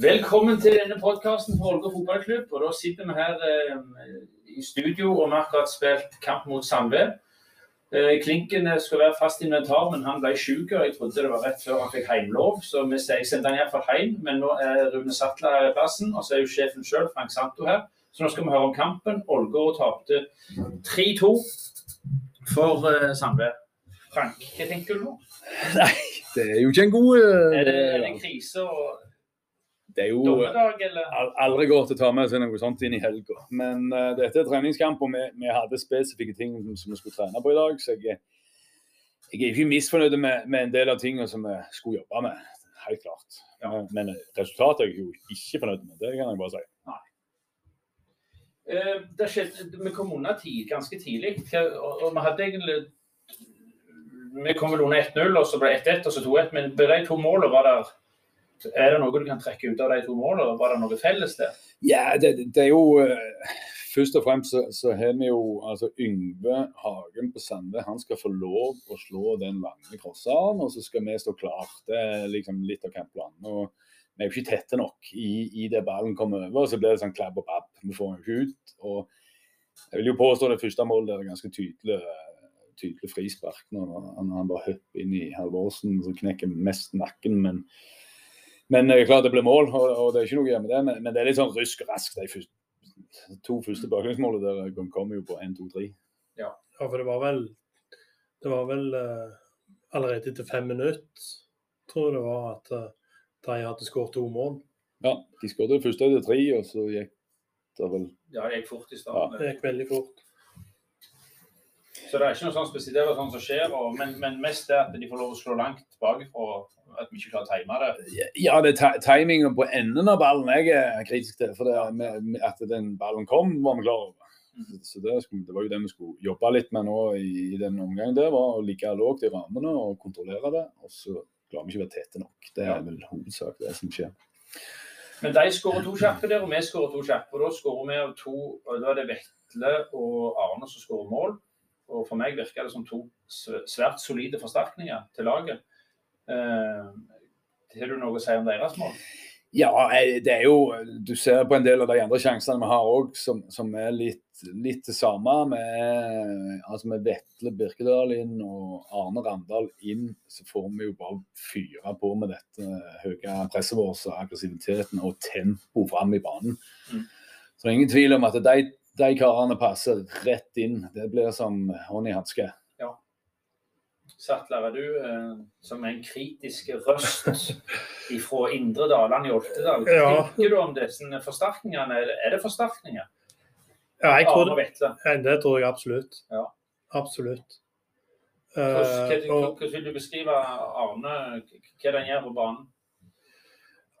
Velkommen til denne podkasten for Ålgård fotballklubb. Og da sitter vi her eh, i studio og vi har akkurat spilt kamp mot Sandve. Eh, Klinken skulle være fast inventar, men han ble syk. Jeg trodde det var rett før han fikk heimlov, så vi jeg sendte han iallfall hjem. Men nå er Rune Sattler her i plassen, og så er jo sjefen sjøl, Frank Santo, her. Så nå skal vi høre om kampen. Ålgård tapte 3-2 for eh, Sandve. Frank, hva tenker du nå? Nei, det er jo ikke en god Er det, er det en krise og Det er jo aldri godt å ta med seg noe sånt inn i helga. Men uh, dette er treningskamp, og vi, vi hadde spesifikke ting som, som vi skulle trene på i dag. Så jeg, jeg er ikke misfornøyd med, med en del av tingene som vi skulle jobbe med. Helt klart. Ja. Men, men resultatet er jeg jo ikke fornøyd med. Det kan jeg bare si. Eh, det skjedde, vi kom unna tid, ganske tidlig. Og, og vi hadde egentlig Vi kom vel under 1-0, og så ble det 1-1 og så 2-1. Men de to målene var der Er det noe du kan trekke ut av de to målene? Var det noe felles der? Ja, det, det er jo eh, Først og fremst så, så har vi jo altså Yngve Hagen på Sande. Han skal få lov å slå den lange crosseren, og så skal vi stå klare. Det er liksom litt av kampplanen. Og vi er jo ikke tette nok i, i det ballen kommer over, så blir det sånn klabb og babb. Vi får den ikke ut. og Jeg vil jo påstå det første målet er ganske tydelig, tydelig frispark. Når han, han bare hopper inn i Halvorsen, så knekker mest nakken. men men det er klart det blir mål, og, og det er ikke noe gjennom det. Men, men det er litt sånn rysk og rask. De første, to første baklengsmålene der kom- kom jo på 1, 2, 3. Ja, for det var vel Det var vel uh, allerede etter fem minutter, tror jeg det var, at uh, de hadde skåret to mål. Ja, de skåret det første etter tre, og så gikk det vel Ja, det gikk fort i starten. Det gikk veldig fort. Så det er ikke noe sånn spesielt, det er sånn som skjer. Og, men, men mest det at de får lov å slå langt bakfra. At vi ikke klarer å time det. Ja, det er timingen på enden av ballen jeg er kritisk til. For det, med, med at den ballen kom, var vi klar over. Så det, skulle, det var jo det vi skulle jobbe litt med nå i, i den omgangen. der, var Å ligge lågt i rammene og kontrollere det. Og så klarer vi ikke å være tette nok. Det er vel hovedsak det som skjer. Men de skårer to kjappe der, og vi skårer to kjappe. Da skårer vi to Da er det Vetle og Arne som skårer mål. Og for meg virker det som to svært solide forsterkninger til laget. Eh, har du noe å si om deres mål? Ja, eh, det er jo Du ser på en del av de andre sjansene vi har òg, som, som er litt, litt det samme. Med, altså med Vetle Birkedal inn og Arne Randal inn, så får vi jo bare fyre på med dette høye presset vårt og aggressiviteten og tempoet fram i banen. Mm. Så det er ingen tvil om at de, de karene passer rett inn. Det blir som hånd i hanske. Sattler, er du eh, som en kritisk røst fra Indre Daland i Oltedal? Ja. tenker du om disse forsterkningene? Er det- Er det forsterkninger? Ja, jeg tror, ja, det tror jeg absolutt. Ja. Absolutt. Hvordan, Eh, hvordan vil du beskrive Arne, hva han gjør på banen?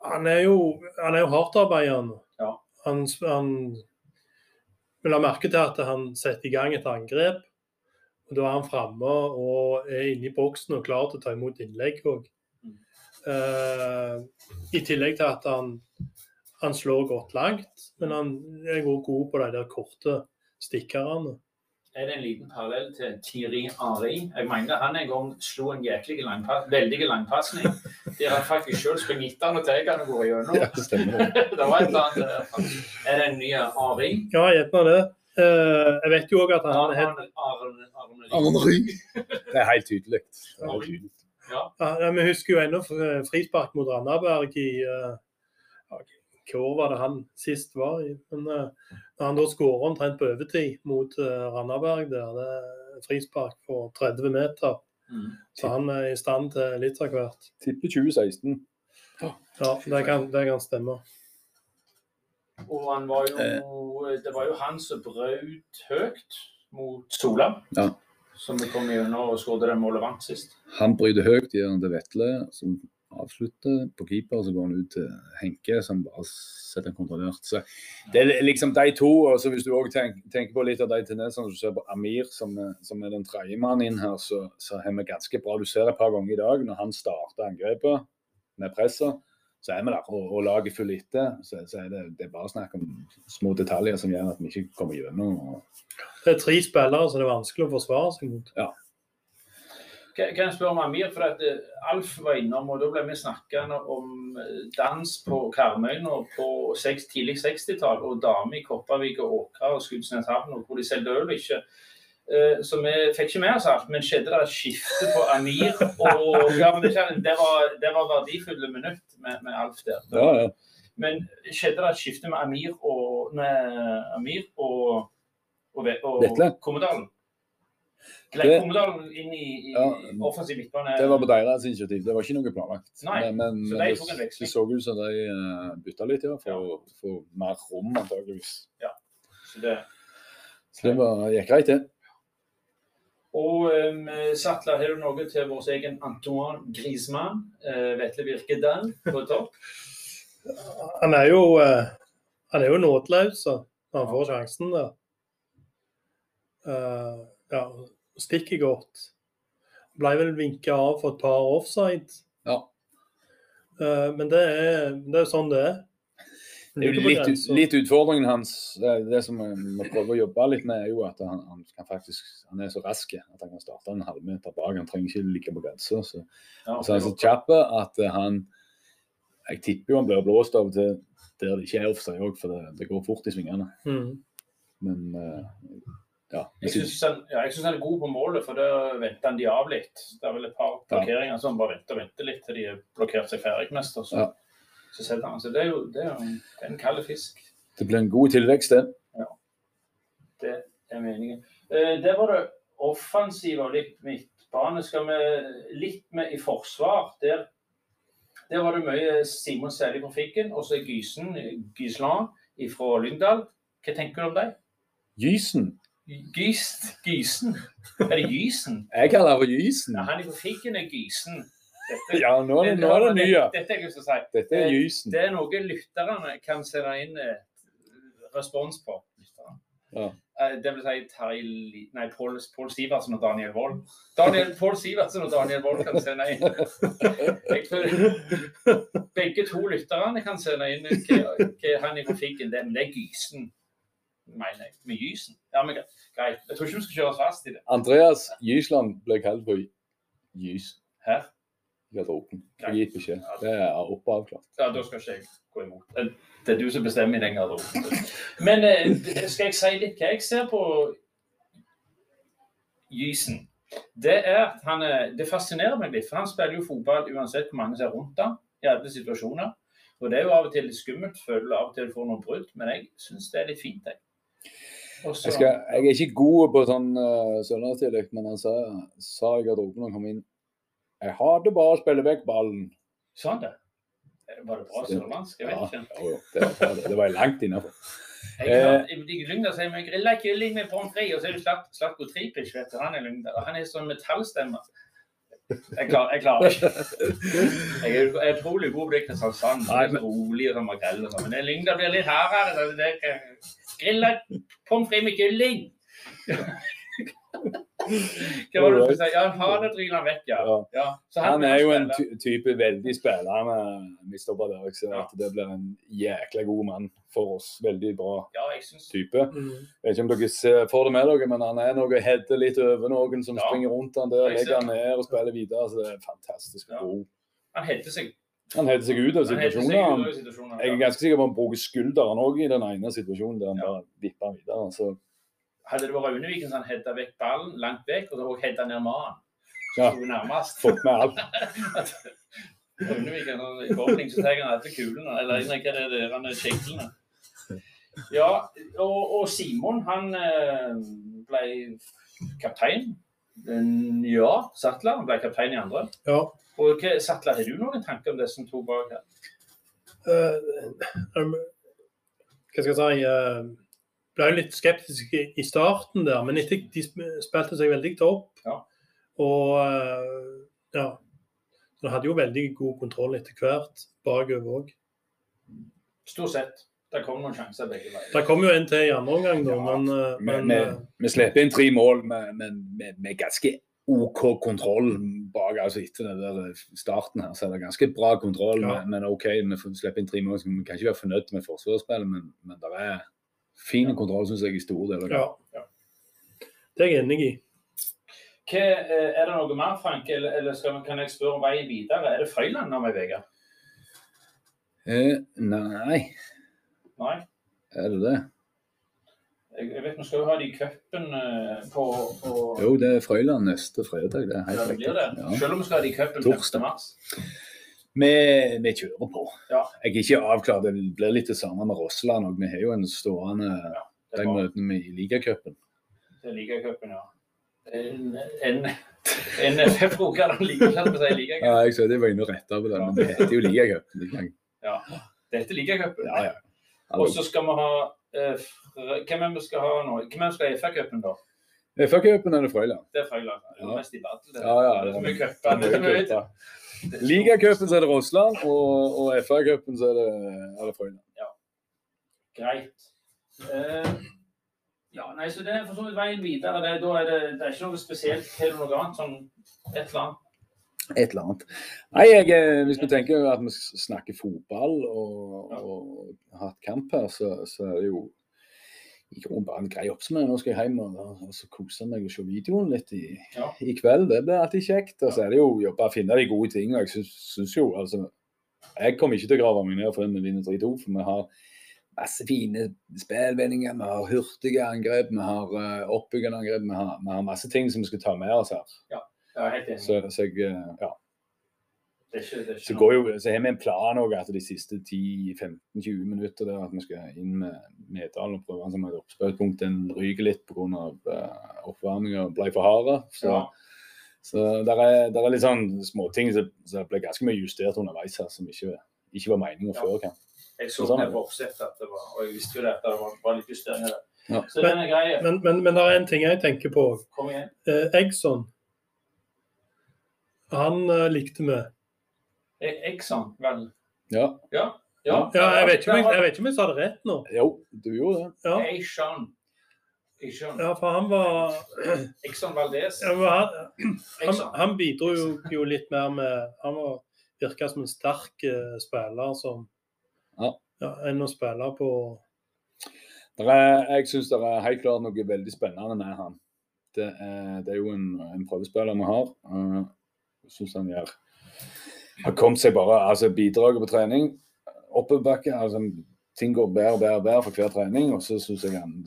han er jo, han er jo hardtarbeidende. Ja. Han, han vil la merke til at han setter i gang et angrep. og Da er han framme og er inne i boksen og klar til å ta imot innlegg òg. Mm. Eh, I tillegg til at han, han slår godt langt, men han er god på de der korte stikkerne. Er det en liten parallell til Thierry Ari. Jeg mener han en gang slo en jæklig langpass, veldig langpasning. De har faktisk selv sprunget etter han og tatt han og går gjennom. Ja, det stemmer. det var et eller annet. Er det en ny Ari? Ja, gjerne det. Eh, jeg vet jo òg at han Arne, er Arne, Arne, Arne. Det er helt tydelig. Det er helt tydelig. Ja. Ja, Vi husker jo ennå frispark mot Randaberg i uh, ja, Hva år var det han sist var i? Men eh, når han da skårer omtrent på overtid mot uh, Randaberg der, det er frispark på 30 meter, Mm. så han er i stand til litt av hvert. Tipper 2016. Ja, det kan, det kan stemme. Og han var jo, det var jo han som brøt høyt mot Sola. Ja. Som vi kom gjennom og skåret det målet vant sist. Han bryter høyt, gjennom til Vetle, som avslutter på keeper. Så går han ut til Henke, som bare setter en kontrollert. Så det er liksom de to. og så Hvis du òg tenk, tenker på litt av de tendensene du ser på Amir, som som er den tredje mannen inn her, så, så har vi ganske bra. Du ser et par ganger i dag, når han starter angrepet med presset, så er vi der. Og, og laget følger etter. Så, så er det, det er bare snakk om små detaljer som gjør at vi ikke kommer gjennom. og Det er tre spillere som det er vanskelig å forsvare seg mot. Hva Kan jeg spørre om Amir? For at eh, Alf var innom, og da ble vi snakkende om eh, dans på Karmøyna på tidlig 60-tall, og damer i Kopervik og Åkra og Skudeneshavn, og hvor de solgte øl og ikke. Eh, Så vi fikk ikke med oss alt, men skjedde det et skifte på Amir og ja, men det, det, var, det var verdifulle minutt med, med Alf der. Ja, ja. Men skjedde det et skifte med Amir og, med Amir og, og, og, og Vetle? Kommedalen? Det- inn i, i Ja, offensiv midtbane? Det var på deres initiativ. Det var ikke noe planlagt. Nei, men men så de det, tok en veksling. det så ut som de uh, bytta litt, ja, for å få mer rom, antageligvis. Så det, Så det var, gikk greit, det. og um, Sattler, har du noe til vår egen Antoine Griezmann? Uh, Vetle Virkedal på topp? Han er jo, uh, han er jo nådeløs når han får sjansen da. Uh, ja, stikker godt. Ble vel vinka av for et par offside. Ja. Uh, men det er, det er sånn det er. Det er jo litt, litt utfordringen hans, eh, det som vi må prøve å jobbe litt med, er jo at han, han kan faktisk, han er så rask at han kan starte en halvmeter bak. Han trenger ikke ligge på grensa. Så, Ja, så han er så kjapp at eh, han Jeg tipper jo han blir blåst av til der det ikke er offside òg, for det, det går fort i svingene. Mm. Men eh, ja. Jeg syns han, ja, synes han er god på målet, for da venter han de av litt. Det er vel et par blokkeringer som bare venter og venter litt til de har blokkert seg ferdig mest. og Så, Ja. så setter han. Så det er jo det er en, det er en kald fisk. Det blir en god tilvekst, det. Det er meningen. Eh, der var det offensive og litt midtbane. Skal vi litt med i forsvar? Der, der var det mye Simon Sæli på Fikken, og så Gysen, Gyslan fra Lyngdal. Hva tenker du om dem? Gysen. Gyst, Gysen. Er det Gysen? Jeg kaller det for Gysen. Ja, han i Fikken er Gysen. Dette, Ja, nå er det, nå er det nye. Dette å si. Dette er Gysen. Det er noe lytterne kan sende inn eh, respons på. Ja. Eh, Det vil si Terje Nei, Pål Pål Sivertsen og Daniel Wold. Daniel, Pål Sivertsen og Daniel Wold kan sende inn. Jeg tror begge to lytterne kan sende inn hva, hva han i trafikken det, men det er Gysen, mener jeg. Med Gysen. Ja, men greit. Jeg tror ikke vi skal kjøre oss fast i det. Andreas Gysland ble kalt for Gys Her. i garderoben. Jeg gitt beskjed. Det er oppe avklart. Ja, da skal ikke jeg gå imot. Det- er du som bestemmer i den garderoben. Men eh, skal jeg si litt hva jeg ser på Gysen? Det er at han er, det fascinerer meg litt, for han spiller jo fotball uansett hvor mange som er rundt ham i alle situasjoner. Og det er jo av og til litt skummelt, føler av og til får noen brudd, men jeg syns det er litt fint, jeg. Og så- Jeg, skal, jeg er ikke god på sånn uh, sørlandsdialekt, men han sa, sa i garderoben da han kom inn Jeg hater bare å spille vekk ballen. Sa han det? Var det bra sørlandsk? Jeg vet Ja, ikke. jo, det, var, det, det var langt innafor. Jeg har, I Lyngdal sier vi grilla kylling med pommes frites, og så er det Slat- Slatko Tripic, vet du. Han er Lyngdal. Han er sånn metallstemme. Jeg klarer, jeg klarer ikke. Jeg er, jeg er utrolig god på det Kristiansand. Rolig og sånn makrell og sånn. Men det Lyngdal blir litt hardere. så det er Grilla pommes frites med kylling! Hva var det du sa? Ja, ha det, dryler han vekk, ja. Ja. ja. Så Han er jo en ty type veldig spillende Mr. der. Så at det blir en jækla god mann for oss. Veldig bra Ja, jeg synes... type. Mm. Jeg vet ikke om dere ser får det med dere, men han er noe header litt over noen som Ja. springer rundt han der, legger han ned og spiller videre. så Det er fantastisk Ja. god. han hedder seg Han heter seg ut av situasjonen. heter ut av situasjoner. Jeg er ganske sikker på han bruker skulderen òg i den ene situasjonen der han Ja. bare vipper videre. Så Hadde det vært Uneviken som hedda vekk ballen langt vekk, og så også hedda ned mannen, Ja. nærmest. fått med alt. Uneviken i bowling så tar han etter kulene, eller hva det er, han er skiklene. Ja, og, og Simon, han eh, ble kaptein. Ja, Sattler han ble kaptein i andre. Ja. Og hva, Sattler, har du noen tanker om det som tok bak her? Uh, um, hva skal jeg si uh, Ble jo litt skeptisk i, i starten der, men etter de spilte seg veldig opp. Ja. Og uh, ja. Så de hadde jo veldig god kontroll etter hvert bakover òg. Stort sett. Det kom noen sjanser begge veier. Det kom jo en til i andre omgang, da, Ja, men, eh, Men, men vi, vi slipper inn tre mål men vi er med ganske OK kontroll bak. altså Etter den der starten her, så er det ganske bra kontroll. Ja. Men, men OK, vi slipper inn tre mål, så vi kan ikke være fornøyd med forsvarsspillet, men, men det er fin kontroll, syns jeg, i store deler. ja. Det er jeg enig i. Hva, eh, er det noe mer, Frank, eller, eller skal, vi- kan jeg spørre om veien videre? Er det Frøyland om ei uke? Eh, nei, Nei? er det det? Jeg, vet vi skal jo ha de i cupen eh, på, på Jo, det er Frøyland neste fredag. Det er Ja, helt det blir det. Ja. Selv om vi skal ha de i cupen 5. Mars. Vi, vi kjører på. Ja. Jeg er ikke avklart. Det blir litt det samme med Rossland òg. Vi har jo en stående ja, de er vi møtene i ligacupen. Det er ligacupen, ja. En, en, en at vi sier ligacup. Ja, jeg så det var inne og retta på det, men det heter jo ligacupen. Det heter er ligacupen. Ja, ja. Og så skal vi ha Hvem er vi skal ha nå? Hvem er vi skal ha i FA-cupen, da? FA-cupen er det Frøyland. Det er Frøyland. Det er Ja. mest i battle. det. Ja, ja, Det er mye cuper. er er Ligacupen er det Rossland, og, og FA-cupen er det, er det Frøyland. Greit. Uh, ja, nei, så det er for så vidt veien videre. Det, da er det, det er ikke noe spesielt. Du noe annet? Sånn et eller annet? Et eller annet. Nei, jeg, eh, Hvis vi tenker at vi snakker fotball og, og har hatt kamp her, så, så er det jo i grunnen bare en grei oppsummering. Nå skal jeg hjem og, og så kose meg og se videoen litt i, Ja. i kveld. Det blir alltid kjekt. Og så er det jo jobbe å finne de gode tingene. Jeg syns, jo altså Jeg kommer ikke til å grave meg ned for vi vinner 3-2, for vi har masse fine spillvendinger. Vi har hurtige angrep, vi har uh, oppbyggende angrep. Vi har, vi har masse ting som vi skal ta med oss her. Jeg er helt enig. Så, så jeg, eh, ja. det er ikke, det er ikke Så, går jo, så har vi en plan også, at de siste 10-15-20 minutter der, at vi skal inn med Medalen og prøve som et oppspillspunkt. Den ryker litt pga. Uh, oppvarminga ble for harde. Så, Ja. så der er, der er litt sånn småting som så ble ganske mye justert underveis her, som ikke, ikke var meninga Ja. før Kan. Jeg så Sånn det. på oppsettet at det var, og jeg visste jo det at det var, var litt justeringer der. Ja. Så den er grei. Men, men, men det er en ting jeg tenker på. Kom igjen. Eh, Eggson. Han eh, likte vi. Eksan, Exxon, vel? Ja. Ja. Ja. Ja, jeg vet, ikke om jeg, jeg vet ikke om jeg sa det rett nå. Jo, du gjorde det. Ja, ja for han var Exxon Valdez. ja, han, han, han bidro jo, jo litt mer med Han var, virka som en sterk uh, spiller som Ja. ja, enn å spille på er, jeg syns det er helt klart noe veldig spennende med han. Det er, det er jo en, en prøvespiller vi har. Uh, syns han gjør har kommet seg bare altså bidraget på trening. Oppoverbakke. Altså, ting går bedre og bedre bedre for hver trening. Og så syns jeg han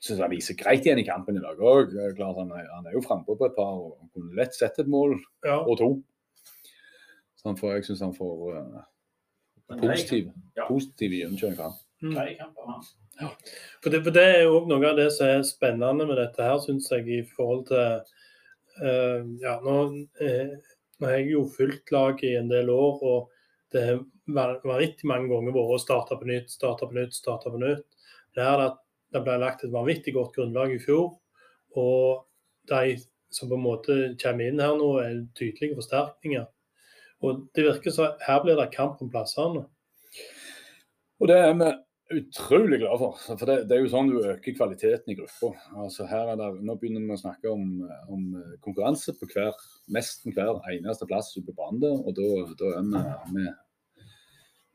synes han viser greit igjen i kampen i dag òg. Han, han er jo frampå på et par og kunne lett sett et mål Ja, og to. Så han får, jeg syns han får uh, positiv, Ja. positiv gjennomkjøring. han. mm. han. For det, for det er jo noe av det som er spennende med dette her, syns jeg, i forhold til uh, Ja, nå, eh, nå har jeg jo fulgt laget i en del år, og det har vanvittig mange ganger vært å starte på nytt, starte på nytt, starte på nytt. Det det ble lagt et vanvittig godt grunnlag i fjor, og de som på en måte kommer inn her nå, er tydelige forsterkninger. Og det virker som her blir det kamp om plassene. Og det er vi utrolig glad for. For det, det er jo sånn du øker kvaliteten i gruppa. Altså nå begynner vi å snakke om, om konkurranse på hver, nesten hver eneste plass ute på banen. Og da, er vi,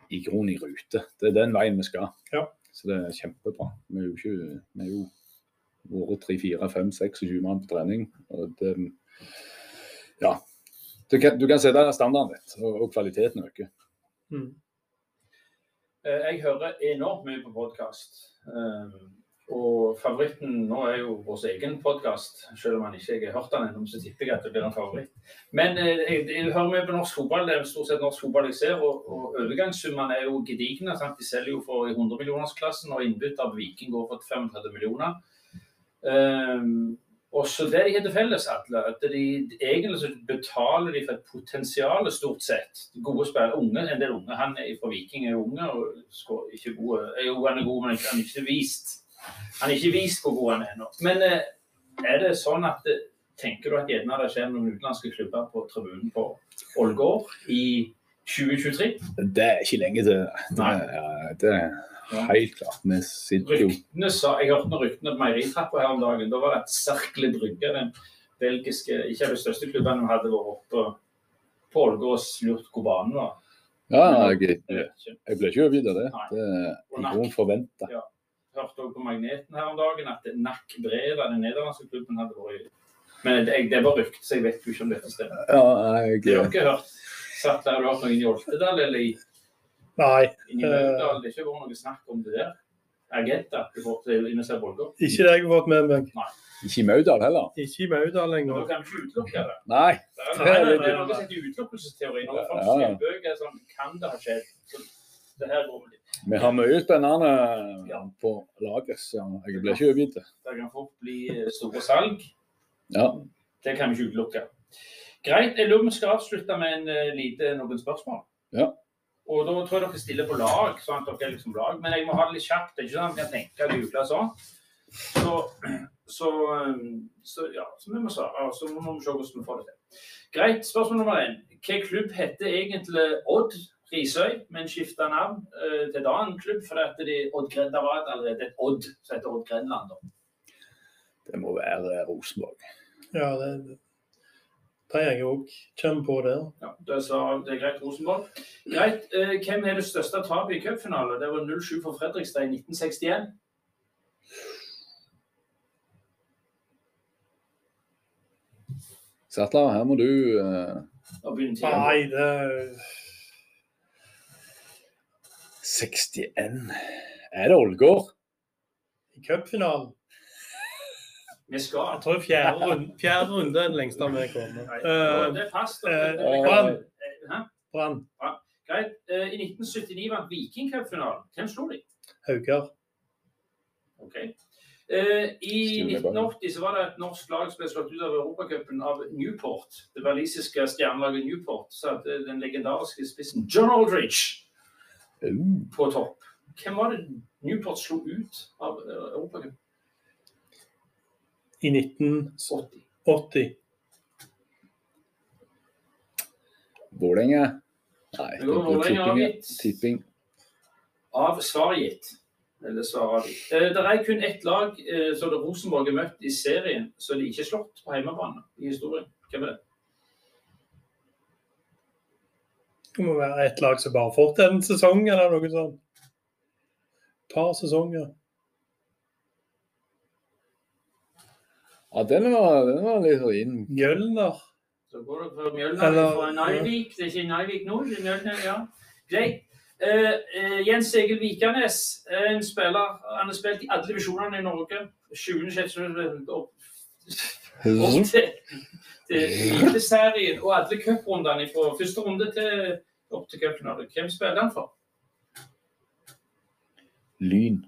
vi i grunnen i rute. Det er den veien vi skal. Ja. Så det er kjempebra. Vi er jo ikke vi er jo vært tre, fire, fem, seks og 20 mann på trening. Og det, ja. Du kan, du kan sette standarden litt, og, og kvaliteten øker. Mm. Eh, Jeg hører enormt mye på podkast. Og favoritten nå er jo vår egen podkast. Selv om han ikke jeg har hørt den ennå, så tipper jeg at det blir en favoritt. Men eh, jeg, jeg hører mye på norsk fotball. Det er stort sett norsk fotball jeg ser. Og, og overgangssummene er jo gedigne. Sant? De selger jo for i 100-millionersklassen, og innbytter av Viking går for 35 millioner. Og så Det de har til felles, Atle, at de, egentlig så betaler de for et potensial stort sett. Gode spillere, unge, en del unge. Han er fra Viking er unge og skal ikke gode. Jo, han er god, men han er ikke vist. Han er ikke vist hvor god han er ennå. Men eh, er det sånn at eh, Tenker du at gjerne det skjer noen utenlandske klubber på tribunen på Ålgård i 2023? Det er ikke lenge til. Det, Nei. det er helt klart. Vi sitter jo Ryktene sa, Jeg hørte noen ryktene på meieritrappa her om dagen. Da var det at Cercle Brygge, den belgiske Ikke av de største klubbene vi hadde vært oppe på Ålgård og lurt hvor banen var. Ja, jeg, Jeg ble ikke overgitt av det. Det er noen forventa. Ja. hørte også på Magneten her om dagen at Nack Breda, den nederlandske klubben, hadde vært Men det, det var rykte, så jeg vet jo ikke om dette stemmer. Ja, jeg, Det har ikke hørt? Satt der, du hørt noen i Oltedal eller i, Nei, inn i Det har ikke vært noe snakk om det der? Agenter i forhold til Ines Bolger? ikke det jeg har fått med meg. ikke i Maudal heller. Ikke i Maudal Da lenger. kan vi ikke utelukke det. Nei. Det er noe, det er noe som heter utelukkelsesteori. Når folk Ja, bøker sånn, kan det ha skjedd? Det her går vi litt. Vi har mye spennende Ja. på lager, så jeg blir ikke overgitt. Det kan fort bli eh, store salg. Ja. Det kan vi ikke utelukke. Greit. Jeg lurer vi skal avslutte med en eh, lite, noen spørsmål. Ja. Og da tror jeg dere stiller på lag, sånn at dere er liksom lag. Men jeg må ha det litt kjapt. Det er ikke sånn at jeg kan tenke og jule sånn. Så, så, så ja, så vi må svare. Så må vi se hvordan vi får det til. Greit. Spørsmål nummer én. Hvilken klubb heter egentlig Odd Risøy, men skifta navn uh, til en annen klubb fordi at de, Odd Grenda var var allerede et Odd som heter Odd Grenland. Det må være Rosenborg. Ja, det, det er jeg òg kommer på der. Ja, det, er så, det er greit, Rosenborg. Greit. Eh, hvem er det største tapet i cupfinale? Det var 0-7 for Fredrikstad i 1961. Sattler, her må du eh, tida. Nei, det 61 Er det Ålgård? I cupfinalen. Vi skal. Jeg tror fjerde runde, fjerde runde er den lengste vi kommer. Nei, Eh, det er fast. eh, Brann. Brann. Greit. Eh, I 1979 vant Viking cupfinalen. Hvem slo de? Haugar. Ok. Eh, I 1980 så var det et norsk lag som ble slått ut av Europacupen av Newport. Det walisiske stjernelaget Newport. Så at eh, den legendariske spissen John Aldridge på topp. Hvem var det Newport slo ut av eh, Europacupen? I 1980. 80. Vålerenga? Nei, Det går tipping. tipping. Av svar gitt. Eller svar avgitt. Eh, det er kun ett lag eh, som Rosenborg har møtt i serien, så de ikke er slått på hjemmebane i historien. Hvem er det? Det må være et lag som bare har fått en sesong eller noe sånt. Et par sesonger. Ja, den var, den var litt inn. Mjølner. Så går det for Mjølner Eller- fra Naivik. Det er ikke Naivik nå, det er Mjølner, ja. Greit. Uh, uh, Jens Egil Vikanes, en spiller. Han har spilt i alle divisjonene i Norge. 7. 6. opp, opp til, til Eliteserien og alle cuprundene fra første runde til opp til cupfinale. Hvem spiller han for? Lyn.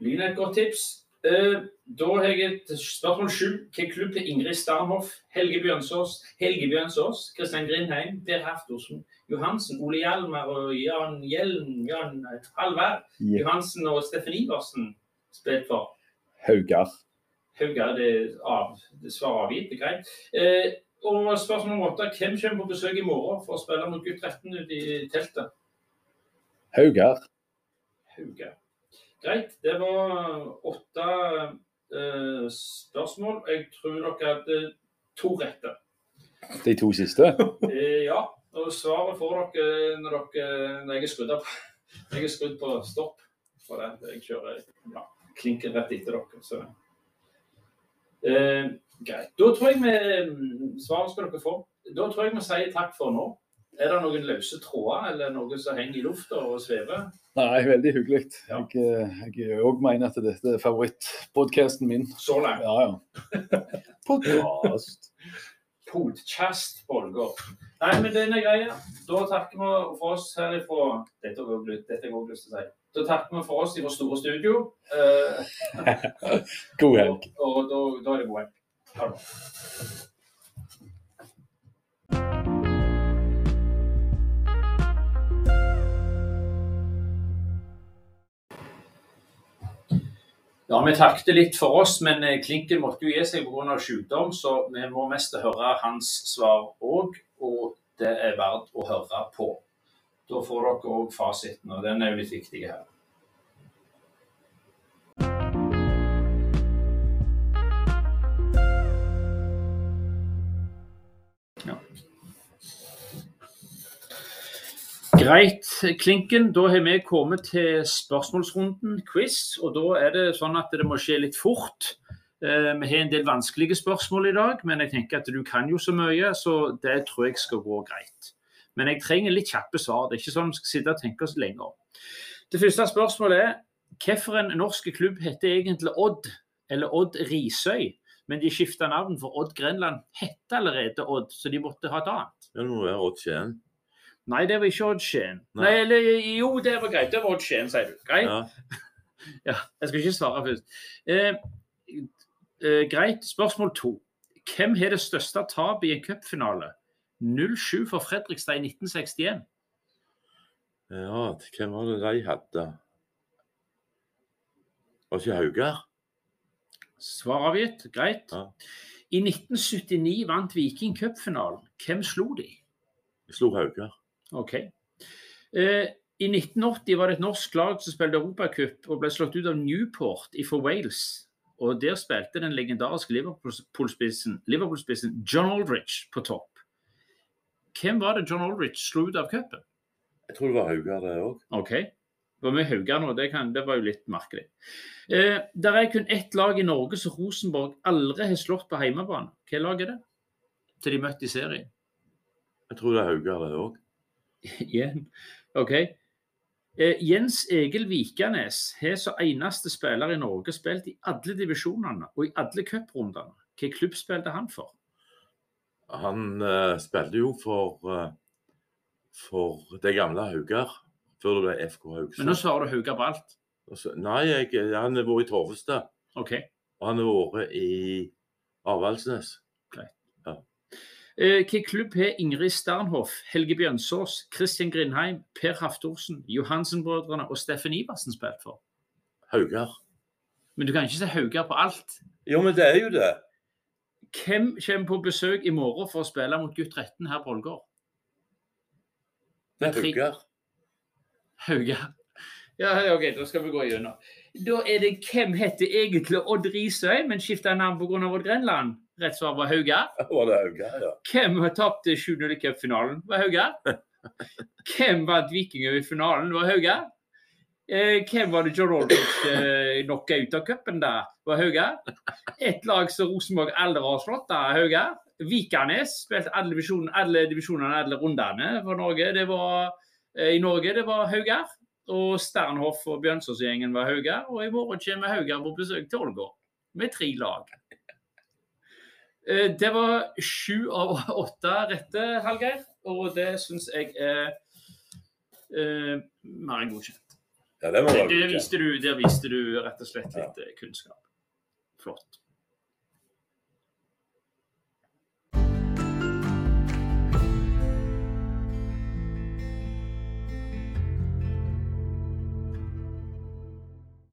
Lyn er et godt tips. Eh, da har jeg et spørsmål sju. Hvilken klubb er Ingrid Starnhoff, Helge Bjørnsås, Helge Bjønsås, Kristian Grindheim, Per Haftorsen, Johansen, Ole Hjalmar og Jan Hjelm, Jan Halvær, Ja. Johansen og Steffen Iversen spilt for? Haugar. Hauga er det av, det svaret avgitt, det er greit. Eh, og spørsmål nummer åtte. Hvem kommer på besøk i morgen for å spille mot gutt 13 ute i teltet? Haugar. Haugar. Greit. Det var åtte spørsmål. Jeg tror dere hadde to rette. De to siste. Eh, ja. Og svaret får dere når, dere, når jeg er skrudd opp. Jeg er skrudd på stopp. For. Jeg kjører ja, klinken rett etter dere. Så. Eh, greit. Da tror jeg vi Svaret skal dere få. Da tror jeg vi sier takk for nå. Er det noen løse tråder eller noe som henger i lufta og svever? Nei, veldig hyggelig. Ja. Jeg, òg mener at dette er favorittpodkasten min. Så langt. Ja, ja. Podkast. Podkast, Bolger. Nei, men den er greia. Da takker vi for oss også lyst- dette har jeg også lyst til å si. Da takker vi for oss i vårt store studio. Eh, God helg. og og da, da er det god helg. Ha det Ja, Vi takket litt for oss, men eh, Klinken måtte jo gi seg pga. sykdom, så vi må mest høre hans svar òg. Og det er verdt å høre på. Da får dere òg fasiten, og den er jo litt viktig her. Greit, Klinken. Da har vi kommet til spørsmålsrunden, quiz. Og da er det sånn at det må skje litt fort. Eh, Vi har en del vanskelige spørsmål i dag, men jeg tenker at du kan jo så mye, så det tror jeg skal gå greit. Men jeg trenger litt kjappe svar. Det er ikke sånn vi skal sitte og tenke oss lenger. Det første spørsmålet er hvilken norsk klubb heter egentlig Odd, eller Odd Risøy? Men de skifta navn, for Odd Grenland het allerede Odd, så de måtte ha et annet. Det må være Odd Skien. Nei, det var ikke Odd Skien. Nei. Nei, eller jo, det var greit. Det var Odd Skien, sier du. Greit? Ja. Ja, jeg skal ikke svare først. Eh, eh, greit. Spørsmål to. Hvem har det største tapet i en cupfinale? 0-7 for Fredrikstad i 1961. ja, hvem var det de hadde? Var ikke Haugar? Svar avgitt. Greit. Ja. I 1979 vant Viking cupfinalen. Hvem slo de? De slo Haugar. OK. Eh, I 1980 var det et norsk lag som spilte Europacup og ble slått ut av Newport fra Wales. Og Der spilte den legendariske Liverpool-spissen Liverpool John Aldrich på topp. Hvem var det John Aldrich slo ut av cupen? Jeg tror det var Haugar, det òg. OK. Det var med Haugar nå, det, kan, det var jo litt merkelig. Eh, der er kun ett lag i Norge som Rosenborg aldri har slått på hjemmebane. Hva lag er det? Til de møtte i serien. Jeg tror det er Haugar, det òg. Igjen. OK. Eh, Jens Egil Vikanes har som eneste spiller i Norge spilt i alle divisjonene og i alle cuprundene. Hvilken klubb spilte han for? Han eh, spilte jo for, eh, for det gamle Haugar, før det ble FK Men nå Haugesund. svarer du Haugar Balt? så- Nei, jeg, han har vært i Torvestad, Okay. og han har vært i Avaldsnes. Eh, Hvilken klubb har Ingrid Sternhoff, Helge Bjørnsås, Christian Grindheim, Per Haftorsen, Johansen-brødrene og Steffen Iversen spilt for? Haugar. Men du kan ikke se Haugar på alt. Jo, men det er jo det. Hvem kommer på besøk i morgen for å spille mot gutt 13 her på Ålgård? Det er Haugar. Haugar. Ja, OK, da skal vi gå gjennom. Da er det hvem heter egentlig Odd Risøy, men skifta navn pga. Odd Grenland? Rett svar var Haugar. Var det Haugar, ja. Hvem tapte tapt 7-0 i cupfinalen? Var Haugar. Hvem vant Vikinger i finalen? Var Haugar. Eh, hvem var det John Aldrich eh, knocka ut av cupen der? Var Haugar. Et lag som Rosenborg aldri har slått, da, Haugar. Vikanes spilte alle, divisjon, alle divisjonene, alle rundene for Norge. Det var, eh, I Norge det var Haugar. Og Sternhoff og Bjørnsås-gjengen var Haugar. Og i morgen kommer Haugar på besøk til Ålgård med tre lag. Eh, Det var sju av åtte rette, Hallgeir. Og det syns jeg er eh, mer enn godkjent. Ja, det Det, det, viste du, der viste du rett og slett litt ja. kunnskap. Flott.